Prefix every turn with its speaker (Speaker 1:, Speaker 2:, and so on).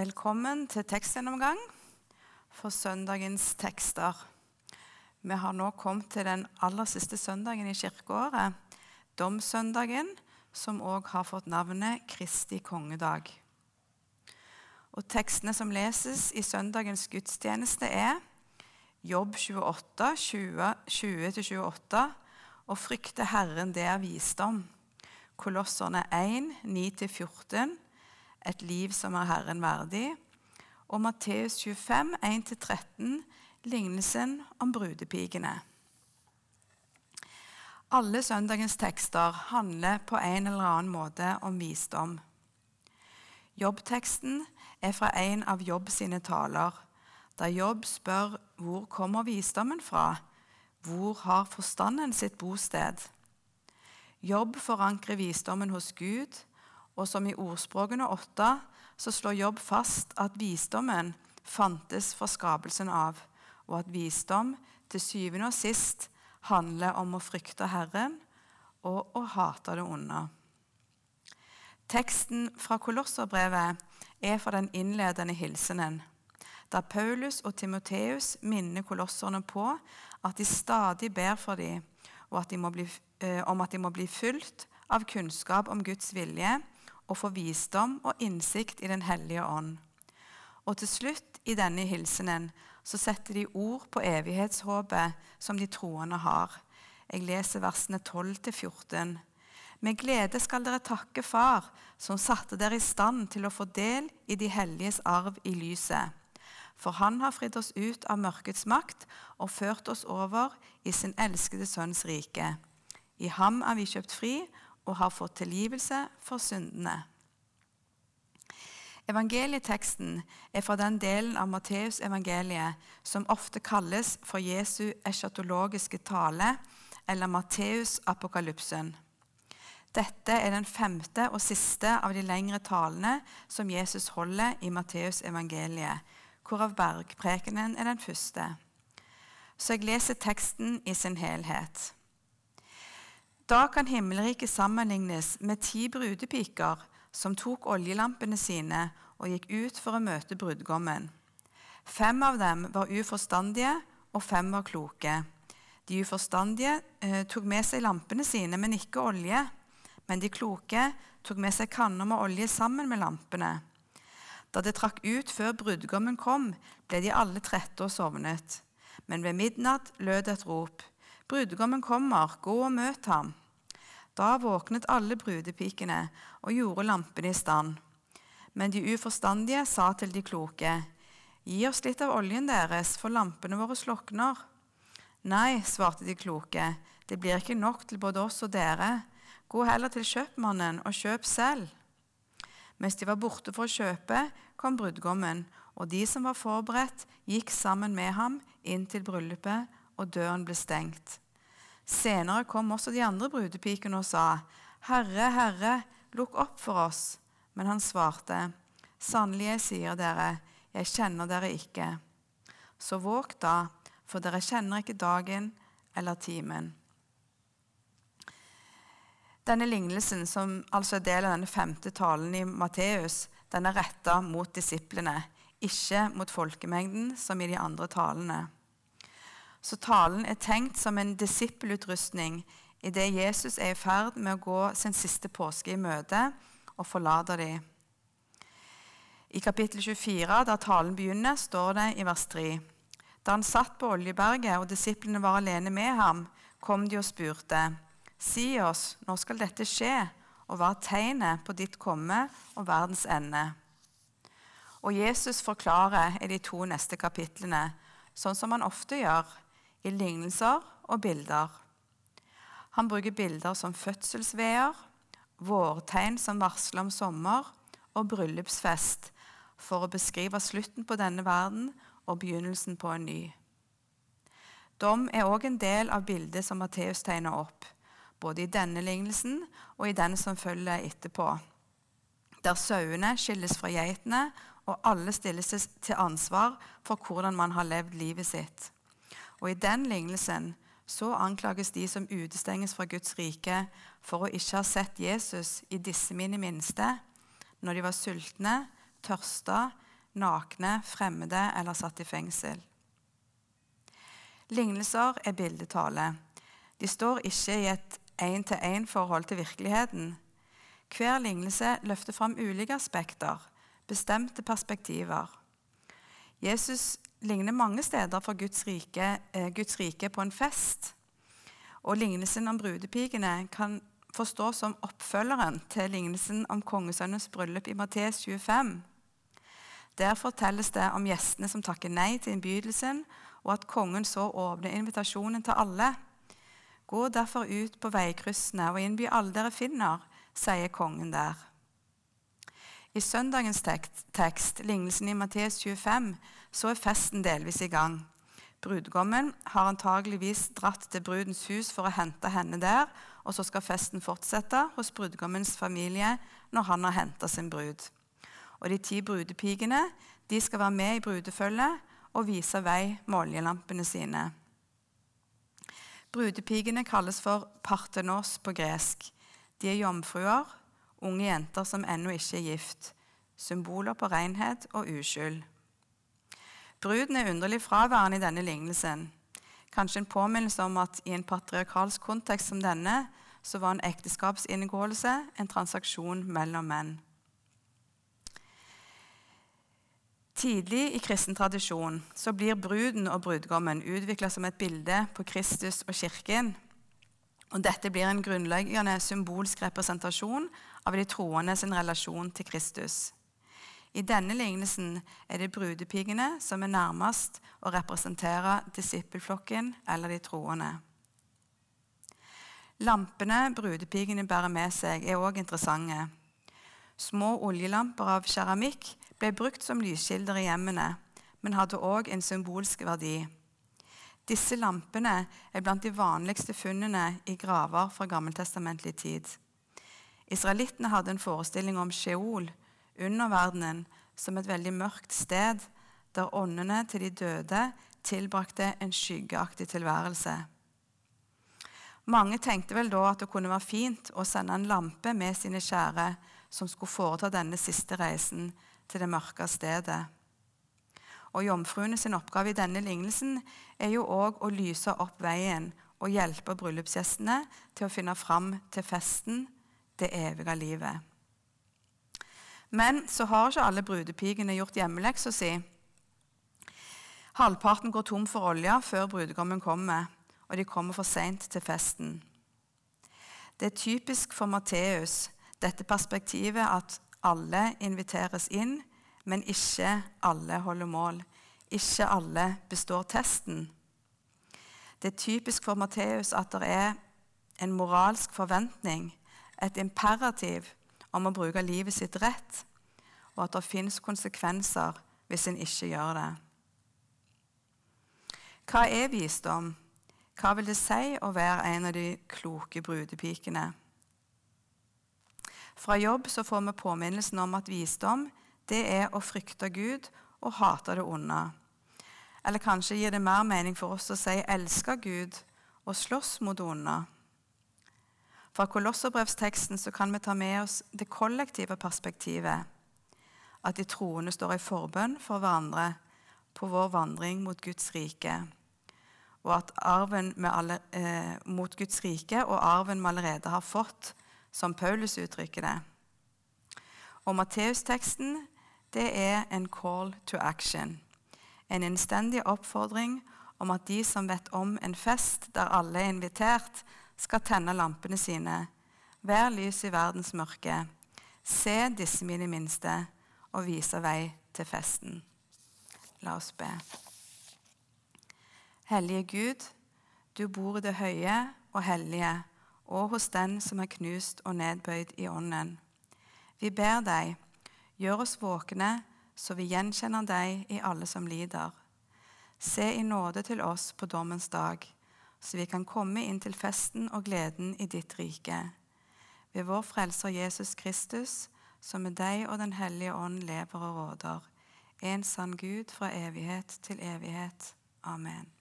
Speaker 1: Velkommen til tekstgjennomgang for søndagens tekster. Vi har nå kommet til den aller siste søndagen i kirkeåret, domsøndagen, som òg har fått navnet Kristi kongedag. Og Tekstene som leses i søndagens gudstjeneste, er Jobb 28, 20-28, og frykte Herren, det er visdom. Kolosserne 1, 9-14, et liv som er Herren verdig. Og Matteus 25, 1-13, lignelsen om brudepikene. Alle søndagens tekster handler på en eller annen måte om visdom. Jobbteksten er fra en av Jobb sine taler, der Jobb spør hvor kommer visdommen fra? Hvor har forstanden sitt bosted? Jobb forankrer visdommen hos Gud, og som i ordspråkene åtte så slår Jobb fast at visdommen fantes fra skapelsen av, og at visdom til syvende og sist handler om å frykte Herren og å hate det onde. Teksten fra Kolosserbrevet er fra den innledende hilsenen, der Paulus og Timoteus minner kolosserne på at de stadig ber for dem, og at bli, eh, om at de må bli fulgt av kunnskap om Guds vilje og få visdom og innsikt i Den hellige ånd. Og til slutt i denne hilsenen så setter de ord på evighetshåpet som de troende har. Jeg leser versene 12-14. Med glede skal dere takke Far, som satte dere i stand til å få del i de helliges arv i lyset. For han har fridd oss ut av mørkets makt og ført oss over i sin elskede sønns rike. I ham er vi kjøpt fri og har fått tilgivelse for syndene. Evangelieteksten er fra den delen av Matteusevangeliet som ofte kalles for Jesu eschatologiske tale, eller Matteus-apokalypsen. Dette er den femte og siste av de lengre talene som Jesus holder i Matteusevangeliet, hvorav bergprekenen er den første. Så jeg leser teksten i sin helhet. Da kan himmelriket sammenlignes med ti brudepiker som tok oljelampene sine og gikk ut for å møte brudgommen. Fem av dem var uforstandige, og fem var kloke. De uforstandige eh, tok med seg lampene sine, men ikke olje. Men de kloke tok med seg kanner med olje sammen med lampene. Da det trakk ut før brudgommen kom, ble de alle trette og sovnet. Men ved midnatt lød et rop. Brudgommen kommer, gå og møt ham. Da våknet alle brudepikene og gjorde lampene i stand. Men de uforstandige sa til de kloke, Gi oss litt av oljen deres, for lampene våre slokner. Nei, svarte de kloke, det blir ikke nok til både oss og dere. Gå heller til kjøpmannen og kjøp selv. Mens de var borte for å kjøpe, kom brudgommen, og de som var forberedt, gikk sammen med ham inn til bryllupet, og døren ble stengt. Senere kom også de andre brudepikene og sa, Herre, Herre, lukk opp for oss. Men han svarte, Sannelig, jeg sier dere, jeg kjenner dere ikke. Så våg da, for dere kjenner ikke dagen eller timen. Denne lignelsen, som altså er del av denne femte talen i Matteus, den er retta mot disiplene, ikke mot folkemengden, som i de andre talene. Så talen er tenkt som en disippelutrustning idet Jesus er i ferd med å gå sin siste påske i møte og forlater dem. I kapittel 24, der talen begynner, står det i vers 3.: Da han satt på Oljeberget og disiplene var alene med ham, kom de og spurte:" Si oss, når skal dette skje, og hva er tegnet på ditt komme og verdens ende? Og Jesus forklarer i de to neste kapitlene, sånn som han ofte gjør, i lignelser og bilder. Han bruker bilder som fødselsveier, vårtegn som varsler om sommer, og bryllupsfest for å beskrive slutten på denne verden og begynnelsen på en ny. Dom er òg en del av bildet som Matteus tegner opp, både i denne lignelsen og i den som følger etterpå, der sauene skilles fra geitene, og alle stilles til ansvar for hvordan man har levd livet sitt. Og i den lignelsen så anklages de som utestenges fra Guds rike for å ikke ha sett Jesus i disse mine minste, når de var sultne, tørsta, nakne, fremmede eller satt i fengsel. Lignelser er bildetale. De står ikke i et én-til-én-forhold til virkeligheten. Hver lignelse løfter fram ulike aspekter, bestemte perspektiver. Jesus ligner mange steder for Guds rike, eh, Guds rike på en fest. Og lignelsen om brudepikene kan forstås som oppfølgeren til lignelsen om kongesønnens bryllup i Mattes 25. Der fortelles det om gjestene som takker nei til innbydelsen, og at kongen så åpner invitasjonen til alle. Gå derfor ut på veikryssene og innby alle dere finner, sier kongen der. I søndagens tekst, tekst lignelsen i Matteus 25, så er festen delvis i gang. Brudgommen har antageligvis dratt til brudens hus for å hente henne der, og så skal festen fortsette hos brudgommens familie når han har henta sin brud. Og De ti brudepikene de skal være med i brudefølget og vise vei med oljelampene sine. Brudepikene kalles for partenos på gresk. De er jomfruer, unge jenter som ennå ikke er gift. Symboler på renhet og uskyld. Bruden er underlig fraværende i denne lignelsen. Kanskje en påminnelse om at i en patriarkalsk kontekst som denne, så var en ekteskapsinngåelse en transaksjon mellom menn. Tidlig i kristen tradisjon så blir bruden og brudgommen utvikla som et bilde på Kristus og kirken. Og dette blir en grunnleggende symbolsk representasjon av de troende sin relasjon til Kristus. I denne lignelsen er det brudepikene som er nærmest å representere disippelflokken eller de troende. Lampene brudepikene bærer med seg, er òg interessante. Små oljelamper av keramikk ble brukt som lyskilder i hjemmene, men hadde òg en symbolsk verdi. Disse lampene er blant de vanligste funnene i graver fra gammeltestamentlig tid. Israelittene hadde en forestilling om Sheol, underverdenen, som et veldig mørkt sted der åndene til de døde tilbrakte en skyggeaktig tilværelse. Mange tenkte vel da at det kunne være fint å sende en lampe med sine kjære som skulle foreta denne siste reisen til det mørke stedet. Og Jomfruene sin oppgave i denne lignelsen er jo òg å lyse opp veien og hjelpe bryllupsgjestene til å finne fram til festen, det evige livet. Men så har ikke alle brudepikene gjort hjemmeleksa si. Halvparten går tom for olje før brudgommen kommer, og de kommer for seint til festen. Det er typisk for Matteus, dette perspektivet at alle inviteres inn, men ikke alle holder mål. Ikke alle består testen. Det er typisk for Matteus at det er en moralsk forventning, et imperativ, om å bruke livet sitt rett, og at det fins konsekvenser hvis en ikke gjør det. Hva er visdom? Hva vil det si å være en av de kloke brudepikene? Fra jobb så får vi påminnelsen om at visdom det er å frykte Gud og hate det onde. Eller kanskje gir det mer mening for oss å si 'elske Gud' og 'slåss mot det onde'. Fra kolosserbrevsteksten kan vi ta med oss det kollektive perspektivet. At de troende står i forbønn for hverandre på vår vandring mot Guds rike. Og at arven alle, eh, mot Guds rike og arven vi allerede har fått, som Paulus uttrykker det. Og Matteusteksten det er en call to action. En innstendig oppfordring om at de som vet om en fest der alle er invitert, skal tenne lampene sine. Vær lys i verdens mørke. Se disse mine minste, og vise vei til festen. La oss be. Hellige Gud, du bor i det høye og hellige og hos den som er knust og nedbøyd i ånden. Vi ber deg, gjør oss våkne, så vi gjenkjenner deg i alle som lider. Se i nåde til oss på dommens dag, så vi kan komme inn til festen og gleden i ditt rike. Ved vår Frelser Jesus Kristus, som med deg og Den hellige ånd lever og råder, en sann Gud fra evighet til evighet. Amen.